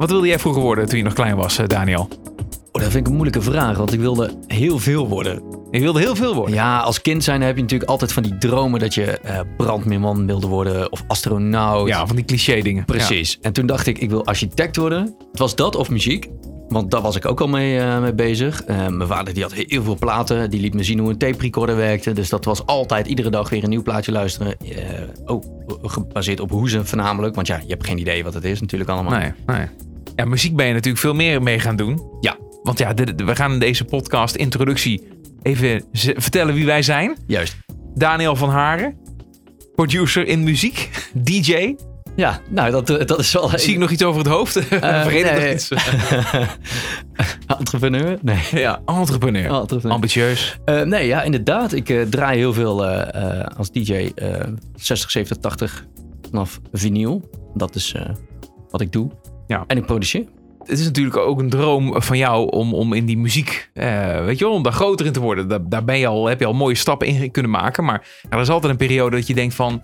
Wat wilde jij vroeger worden toen je nog klein was, eh, Daniel? Oh, dat vind ik een moeilijke vraag, want ik wilde heel veel worden. Je wilde heel veel worden. Ja, als kind zijn heb je natuurlijk altijd van die dromen dat je eh, brandmeerman wilde worden of astronaut. Ja, van die cliché dingen. Precies. En toen dacht ik, ik wil architect worden. Het was dat of muziek. Want daar was ik ook al mee, eh, mee bezig. Mijn vader die had heel veel platen. Die liet me zien hoe een tape recorder werkte. Dus dat was altijd iedere dag weer een nieuw plaatje luisteren. Eh, oh, gebaseerd op hoezen voornamelijk. Want ja, je hebt geen idee wat het is natuurlijk allemaal. Nee, nee. Ja, muziek ben je natuurlijk veel meer mee gaan doen. Ja. Want ja, we gaan in deze podcast introductie even vertellen wie wij zijn. Juist. Daniel van Haren, producer in muziek, DJ. Ja, nou dat, eh, dat is wel... Zie ik nog iets over het hoofd? Nog nee. iets? Entrepreneur? Nee. ja, entrepreneur. Entrepreneur. Ambitieus. Eh, nee, ja, inderdaad. Ik draai heel veel als DJ eh 60, 70, 80 vanaf vinyl. Dat is wat ik doe. Ja. En ik produceer. Het is natuurlijk ook een droom van jou om, om in die muziek, eh, weet je wel, om daar groter in te worden. Daar, daar ben je al, heb je al mooie stappen in kunnen maken. Maar er is altijd een periode dat je denkt van,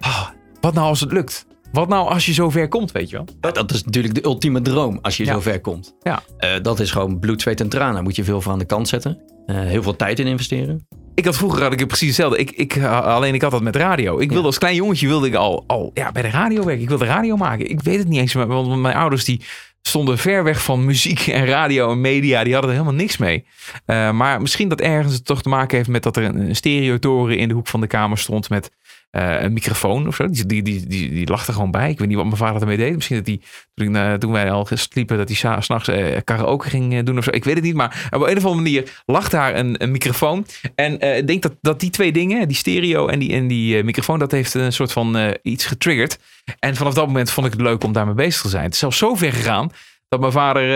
ah, wat nou als het lukt? Wat nou als je zover komt, weet je wel? Dat is natuurlijk de ultieme droom als je Ja. zo ver komt. Ja. Eh, dat is gewoon bloed, zweet en tranen. Daar moet je veel voor aan de kant zetten. Eh, heel veel tijd in investeren. Ik had vroeger had ik het precies hetzelfde. Ik, ik, uh, alleen ik had dat met radio. Ik wilde als klein jongetje wilde ik al, al ja, bij de radio werken. Ik wilde radio maken. Ik weet het niet eens, want mijn ouders die stonden ver weg van muziek en radio en media. Die hadden er helemaal niks mee. Uh, maar misschien dat ergens het toch te maken heeft met dat er een, een stereotoren in de hoek van de kamer stond met uh, een microfoon of zo. Die, die, die, die, die er gewoon bij. Ik weet niet wat mijn vader ermee deed. Misschien dat hij, toen, wij al sliepen, dat hij s'nachts uh, karaoke ging doen of zo. Ik weet het niet, maar op een of andere manier lag daar een, microfoon. En ik denk dat, dat die twee dingen, die stereo en die, en die microfoon, dat heeft een soort van iets getriggerd. En vanaf dat moment vond ik het leuk om daarmee bezig te zijn. Het is zelfs zo ver gegaan dat mijn vader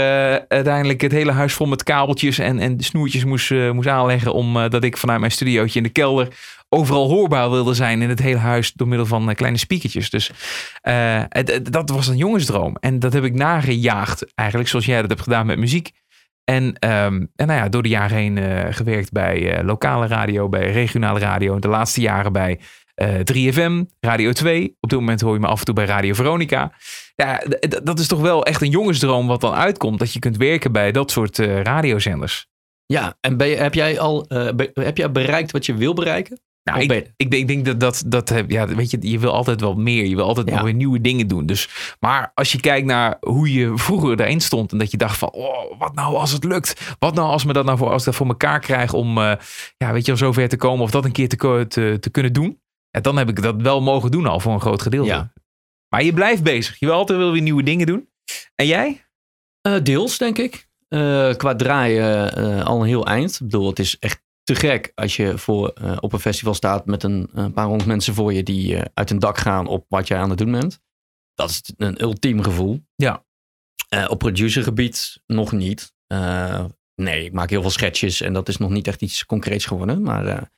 uiteindelijk het hele huis vol met kabeltjes en, en snoertjes moest, moest aanleggen. Omdat uh, ik vanuit mijn studiootje in de kelder overal hoorbaar wilde zijn in het hele huis door middel van kleine speakertjes. Dus het, dat was een jongensdroom. En dat heb ik nagejaagd eigenlijk zoals jij dat hebt gedaan met muziek. En, um, en nou ja, door de jaren heen uh, gewerkt bij lokale radio, bij regionale radio. De laatste jaren bij uh, 3FM, Radio 2. Op dit moment hoor je me af en toe bij Radio Veronica. Ja, dat is toch wel echt een jongensdroom wat dan uitkomt. Dat je kunt werken bij dat soort radiozenders. Ja, en ben je, heb jij al heb jij bereikt wat je wil bereiken? Nou, ik, ik, denk, ik denk dat dat, dat ja, weet je, je wil altijd wel meer. Je wil altijd ja. nog weer nieuwe dingen doen. Dus, maar als je kijkt naar hoe je vroeger daarin stond en dat je dacht van, oh, wat nou als het lukt? Wat nou als me dat nou voor, als ik dat voor elkaar krijg om, uh, ja, weet je, zo ver te komen of dat een keer te, te, te kunnen doen? Ja, dan heb ik dat wel mogen doen al voor een groot gedeelte. Ja. Maar je blijft bezig. Je wil altijd wel weer nieuwe dingen doen. En jij? Uh, deels, denk ik. Uh, qua draaien uh, al een heel eind. Ik bedoel, het is echt te gek als je voor, uh, op een festival staat met een, een paar honderd mensen voor je die uh, uit een dak gaan op wat jij aan het doen bent. Dat is een ultiem gevoel. Ja. Uh, op producergebied nog niet. nee, ik maak heel veel sketches en dat is nog niet echt iets concreets geworden. Maar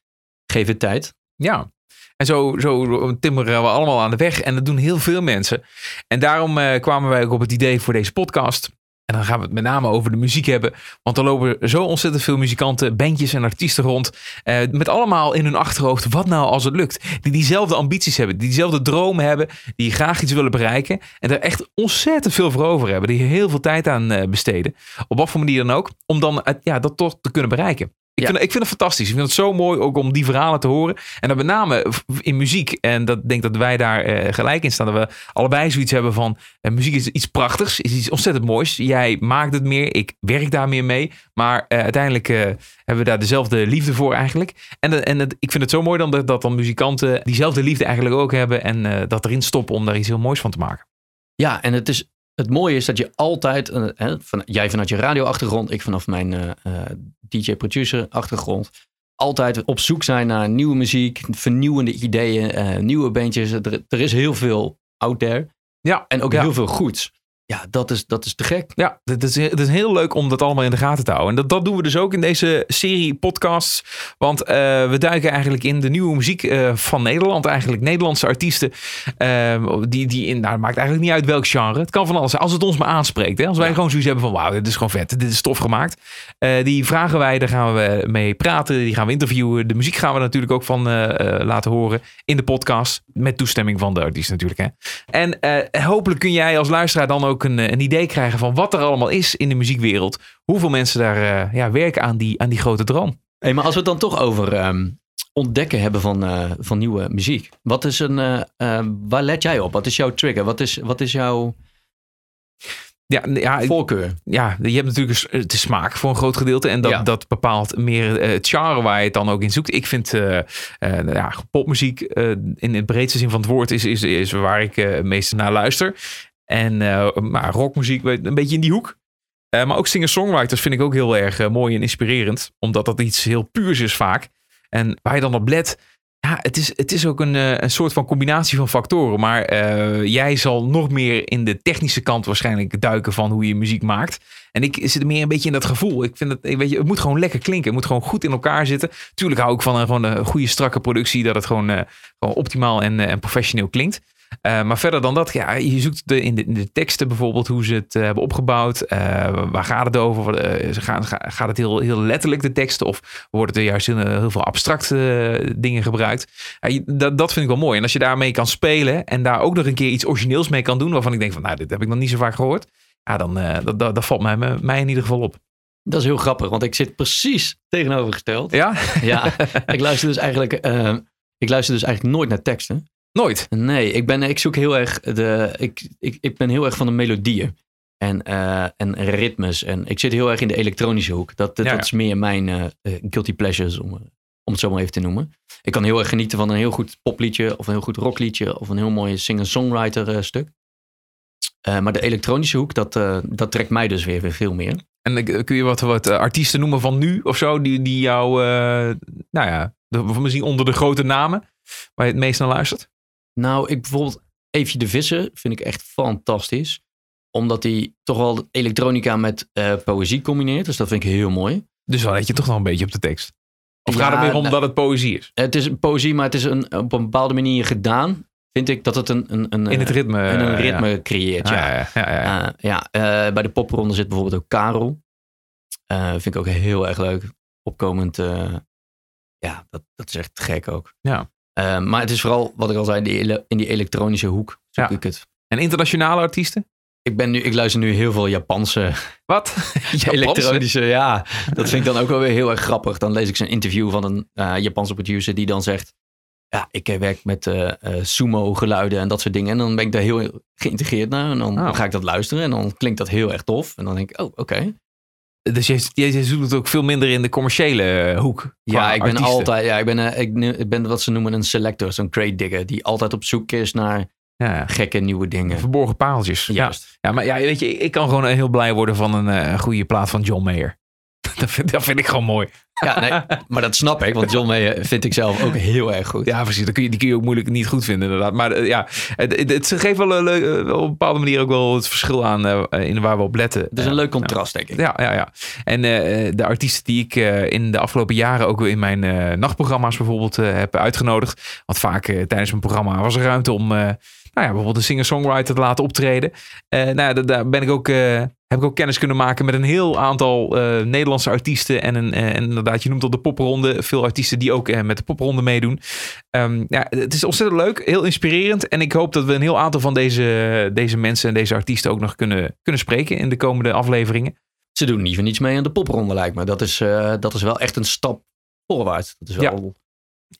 geef het tijd. Ja. En zo, zo timmeren we allemaal aan de weg. En dat doen heel veel mensen. En daarom kwamen wij ook op het idee voor deze podcast. En dan gaan we het met name over de muziek hebben. Want er lopen zo ontzettend veel muzikanten, bandjes en artiesten rond. Uh, met allemaal in hun achterhoofd, wat nou als het lukt? Die diezelfde ambities hebben, die diezelfde dromen hebben. Die graag iets willen bereiken. En daar echt ontzettend veel voor over hebben. Die heel veel tijd aan uh, besteden. Op wat voor manier dan ook. Om dan ja, dat toch te kunnen bereiken. Ik, ja. vind, ik vind het fantastisch. Ik vind het zo mooi ook om die verhalen te horen. En dan met name in muziek. En dat denk dat wij daar uh, gelijk in staan. Dat we allebei zoiets hebben van... Uh, muziek is iets prachtigs. Is iets ontzettend moois. Jij maakt het meer. Ik werk daar meer mee. Maar uh, uiteindelijk hebben we daar dezelfde liefde voor eigenlijk. En, en het, ik vind het zo mooi dan dat, dat dan muzikanten diezelfde liefde eigenlijk ook hebben. En dat erin stoppen om daar iets heel moois van te maken. Ja, en het is het mooie is dat je altijd, hè, van, jij vanuit je radioachtergrond, ik vanaf mijn uh, uh, DJ-producer achtergrond, altijd op zoek zijn naar nieuwe muziek, vernieuwende ideeën, nieuwe bandjes. Er, er, is heel veel out there. Ja. En ook ja. heel veel goeds. Ja, dat is, dat is te gek. Ja, het is, het is heel leuk om dat allemaal in de gaten te houden. En dat, dat doen we dus ook in deze serie podcasts. Want uh, we duiken eigenlijk in de nieuwe muziek uh, van Nederland. Eigenlijk Nederlandse artiesten. Uh, die, die in, nou, het maakt eigenlijk niet uit welk genre. Het kan van alles zijn. Als het ons maar aanspreekt. Hè? Als wij ja. gewoon zoiets hebben van wauw, dit is gewoon vet. Dit is tof gemaakt. Die vragen wij, daar gaan we mee praten. Die gaan we interviewen. De muziek gaan we natuurlijk ook van laten horen in de podcast. Met toestemming van de artiest natuurlijk. Hè? En hopelijk kun jij als luisteraar dan ook ook een, een idee krijgen van wat er allemaal is in de muziekwereld. Hoeveel mensen daar ja, werken aan die, aan die grote droom. Hey, maar als we het dan toch over ehm, ontdekken hebben van, van nieuwe muziek. Wat is een, waar let jij op? Wat is jouw trigger? Wat is, wat is jouw ja, ja, voorkeur. Ja, je hebt natuurlijk de smaak voor een groot gedeelte. En dat, dat bepaalt meer uh, het genre waar je het dan ook in zoekt. Ik vind uh, uh, ja, popmuziek in het breedste zin van het woord is, is, is waar ik het meest naar luister. En maar rockmuziek een beetje in die hoek. maar ook singer-songwriters vind ik ook heel erg mooi en inspirerend. Omdat dat iets heel puurs is vaak. En waar je dan op let, ja, het is, het is ook een, eh, een soort van combinatie van factoren. Maar jij zal nog meer in de technische kant waarschijnlijk duiken van hoe je muziek maakt. En ik zit meer een beetje in dat gevoel. Ik vind het, weet je, het moet gewoon lekker klinken. Het moet gewoon goed in elkaar zitten. Tuurlijk hou ik van een, gewoon een goede strakke productie. Dat het gewoon, gewoon optimaal en, en professioneel klinkt. Uh, maar verder dan dat, ja, je zoekt de, in, de, in de teksten bijvoorbeeld hoe ze het uh, hebben opgebouwd. Uh, waar gaat het over? Gaan, gaat het heel, heel letterlijk, de teksten? Of worden er juist heel, heel veel abstracte dingen gebruikt? dat, dat vind ik wel mooi. En als je daarmee kan spelen en daar ook nog een keer iets origineels mee kan doen, waarvan ik denk van, nou, dit heb ik nog niet zo vaak gehoord. Ja, dan dat, dat, dat valt mij, mij in ieder geval op. Dat is heel grappig, want ik zit precies tegenovergesteld. Ja? Ja, ik luister dus eigenlijk, ik luister dus eigenlijk nooit naar teksten. Nooit? Nee, ik, ben, ik zoek heel erg de. Ik, ik, ik ben heel erg van de melodieën en, uh, en ritmes. En ik zit heel erg in de elektronische hoek. Dat, dat, is meer mijn uh, guilty pleasures, om, om het zo maar even te noemen. Ik kan heel erg genieten van een heel goed popliedje, of een heel goed rockliedje, of een heel mooi singer-songwriter stuk. maar de elektronische hoek, dat, dat trekt mij dus weer, weer veel meer. En kun je wat, wat artiesten noemen van nu of zo, die, die jou, nou ja, de, misschien onder de grote namen, waar je het meest naar luistert? Nou, ik bijvoorbeeld Eefje de Visser vind ik echt fantastisch. Omdat hij toch wel elektronica met uh, poëzie combineert. Dus dat vind ik heel mooi. Dus dan let je toch nog een beetje op de tekst. Of gaat het meer om nou, dat het poëzie is? Het is poëzie, maar het is een, op een bepaalde manier gedaan. Vind ik dat het een, een, een, In het ritme, in een ritme ja. creëert. Ja, ja, ja, ja, ja uh, bij de popronde zit bijvoorbeeld ook Karel. vind ik ook heel erg leuk. Opkomend. ja, dat, dat is echt gek ook. Ja. Uh, maar het is vooral, wat ik al zei, in die, in die elektronische hoek zoek ja. ik het. En internationale artiesten? Ik, ben nu, ik luister nu heel veel Japanse. Wat? elektronische, ja. Dat vind ik dan ook wel weer heel erg grappig. Dan lees ik zo'n interview van een uh, Japanse producer die dan zegt. Ja, ik eh, werk met uh, sumo geluiden en dat soort dingen. En dan ben ik daar heel geïntegreerd naar. En dan oh. ga ik dat luisteren en dan klinkt dat heel erg tof. En dan denk ik, oh, oké. Dus je, je, zoekt het ook veel minder in de commerciële eh, hoek. Ja, ik ben altijd. Ja, ik ben, uh, ik, ik, ben wat ze noemen een selector, zo'n crate digger, die altijd op zoek is naar ja. gekke nieuwe dingen. Verborgen paaltjes. Juist. Ja, maar ja, weet je, ik kan gewoon heel blij worden van een uh, goede plaat van John Mayer. Dat vind, dat vind ik gewoon mooi. Ja, nee, maar dat snap ik, want John Mayer vind ik zelf ook heel erg goed. Ja, precies. Dat kun je, die kun je ook moeilijk niet goed vinden, inderdaad. Maar uh, ja, het, het, geeft wel, uh, op een bepaalde manier ook wel het verschil aan uh, in waar we op letten. Het is een leuk contrast, denk ik. Ja, ja, ja. En de artiesten die ik in de afgelopen jaren ook in mijn nachtprogramma's bijvoorbeeld heb uitgenodigd. Want vaak tijdens mijn programma was er ruimte om nou ja, bijvoorbeeld een singer-songwriter te laten optreden. Nou, daar ben ik ook, heb ik ook kennis kunnen maken met een heel aantal uh, Nederlandse artiesten. En, een, en inderdaad, je noemt al de popronde. Veel artiesten die ook met de popronde meedoen. Um, ja, het is ontzettend leuk, heel inspirerend. En ik hoop dat we een heel aantal van deze, deze mensen en deze artiesten ook nog kunnen, kunnen spreken in de komende afleveringen. Ze doen niet voor niets mee aan de popronde, lijkt me. Dat is, dat is wel echt een stap voorwaarts. Dat is wel... Ja.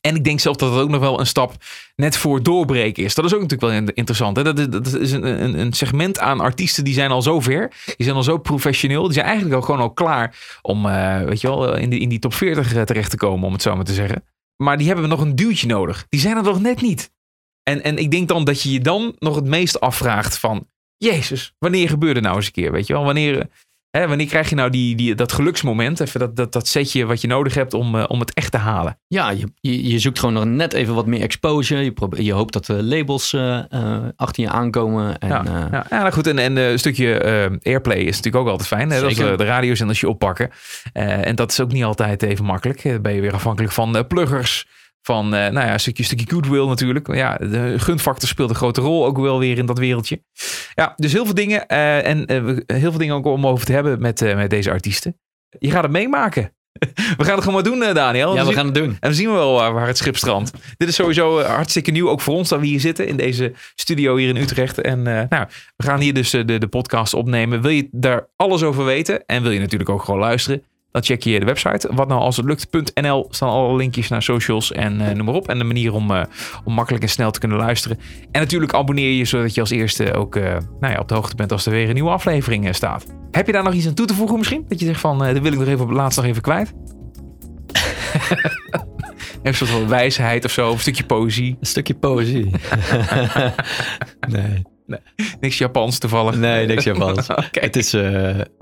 En ik denk zelf dat het ook nog wel een stap net voor doorbreken is. Dat is ook natuurlijk wel interessant. Hè? Dat is, een, een, segment aan artiesten die zijn al zo ver. Die zijn al zo professioneel. Die zijn eigenlijk al gewoon al klaar om uh, weet je wel, in, die, in die top 40 eh, terecht te komen, om het zo maar te zeggen. Maar die hebben nog een duwtje nodig. Die zijn er nog net niet. En, en ik denk dan dat je je dan nog het meest afvraagt van... Jezus, wanneer gebeurde nou eens een keer? Weet je wel, wanneer Hè, wanneer krijg je nou die, die, dat geluksmoment? Even dat, dat, dat setje wat je nodig hebt om, uh, om het echt te halen. Ja, je, je, je, zoekt gewoon nog net even wat meer exposure. Je, je hoopt dat de labels uh, uh, achter je aankomen. En, ja, ja, ja, nou goed. En, en een stukje airplay is natuurlijk ook altijd fijn. Hè? Dat de radio's en als je oppakken. en dat is ook niet altijd even makkelijk. Dan ben je weer afhankelijk van pluggers van, uh, nou ja, een stukje, stukje goodwill natuurlijk. Ja, de gunfactor speelt een grote rol ook wel weer in dat wereldje. Ja, dus heel veel dingen. Uh, en uh, heel veel dingen ook om over te hebben met, met deze artiesten. Je gaat het meemaken. We gaan het gewoon maar doen, eh, Daniel. Ja, we gaan het doen. En dan zien we wel waar, het schip strandt. Dit is sowieso eh, hartstikke nieuw, ook voor ons dat we hier zitten in deze studio hier in Utrecht. En eh, nou, we gaan hier dus eh, de, de podcast opnemen. Wil je daar alles over weten en wil je natuurlijk ook gewoon luisteren, dan check je de website. Wat nou als het lukt.nl staan alle linkjes naar socials en eh, noem maar op. En de manier om, eh, om makkelijk en snel te kunnen luisteren. En natuurlijk abonneer je zodat je als eerste ook eh, nou ja, op de hoogte bent als er weer een nieuwe aflevering staat. Heb je daar nog iets aan toe te voegen misschien? Dat je zegt van, dat wil ik nog even op het laatst nog even kwijt. Een soort van wijsheid of zo, of een stukje poëzie. Een stukje poëzie. nee. Niks Japans toevallig. Nee, niks Japans. Oké. Het is...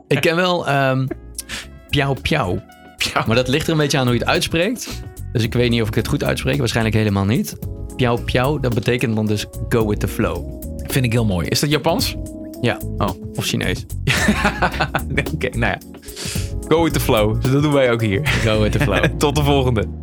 ik ken wel ehm piao piao. Maar dat ligt er een beetje aan hoe je het uitspreekt. Dus ik weet niet of ik het goed uitspreek. Waarschijnlijk helemaal niet. Piao piao, dat betekent dan dus go with the flow. Vind ik heel mooi. Is dat Japans? Ja. Oh. Of Chinees. Nee, Oké, nou ja. Go with the flow. Dus dat doen wij ook hier. Go with the flow. Tot de volgende.